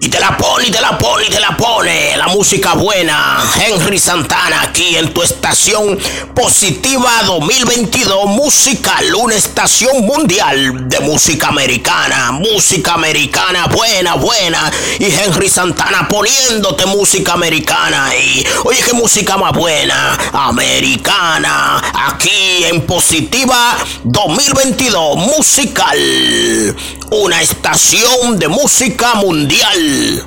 Y te la pone, y te la pone, y te la pone. La música buena. Henry Santana aquí en tu estación positiva 2022 musical. Una estación mundial de música americana. Música americana buena, buena. Y Henry Santana poniéndote música americana. Y oye, qué música más buena. Americana. Aquí en positiva 2022 musical. Una estación de música mundial.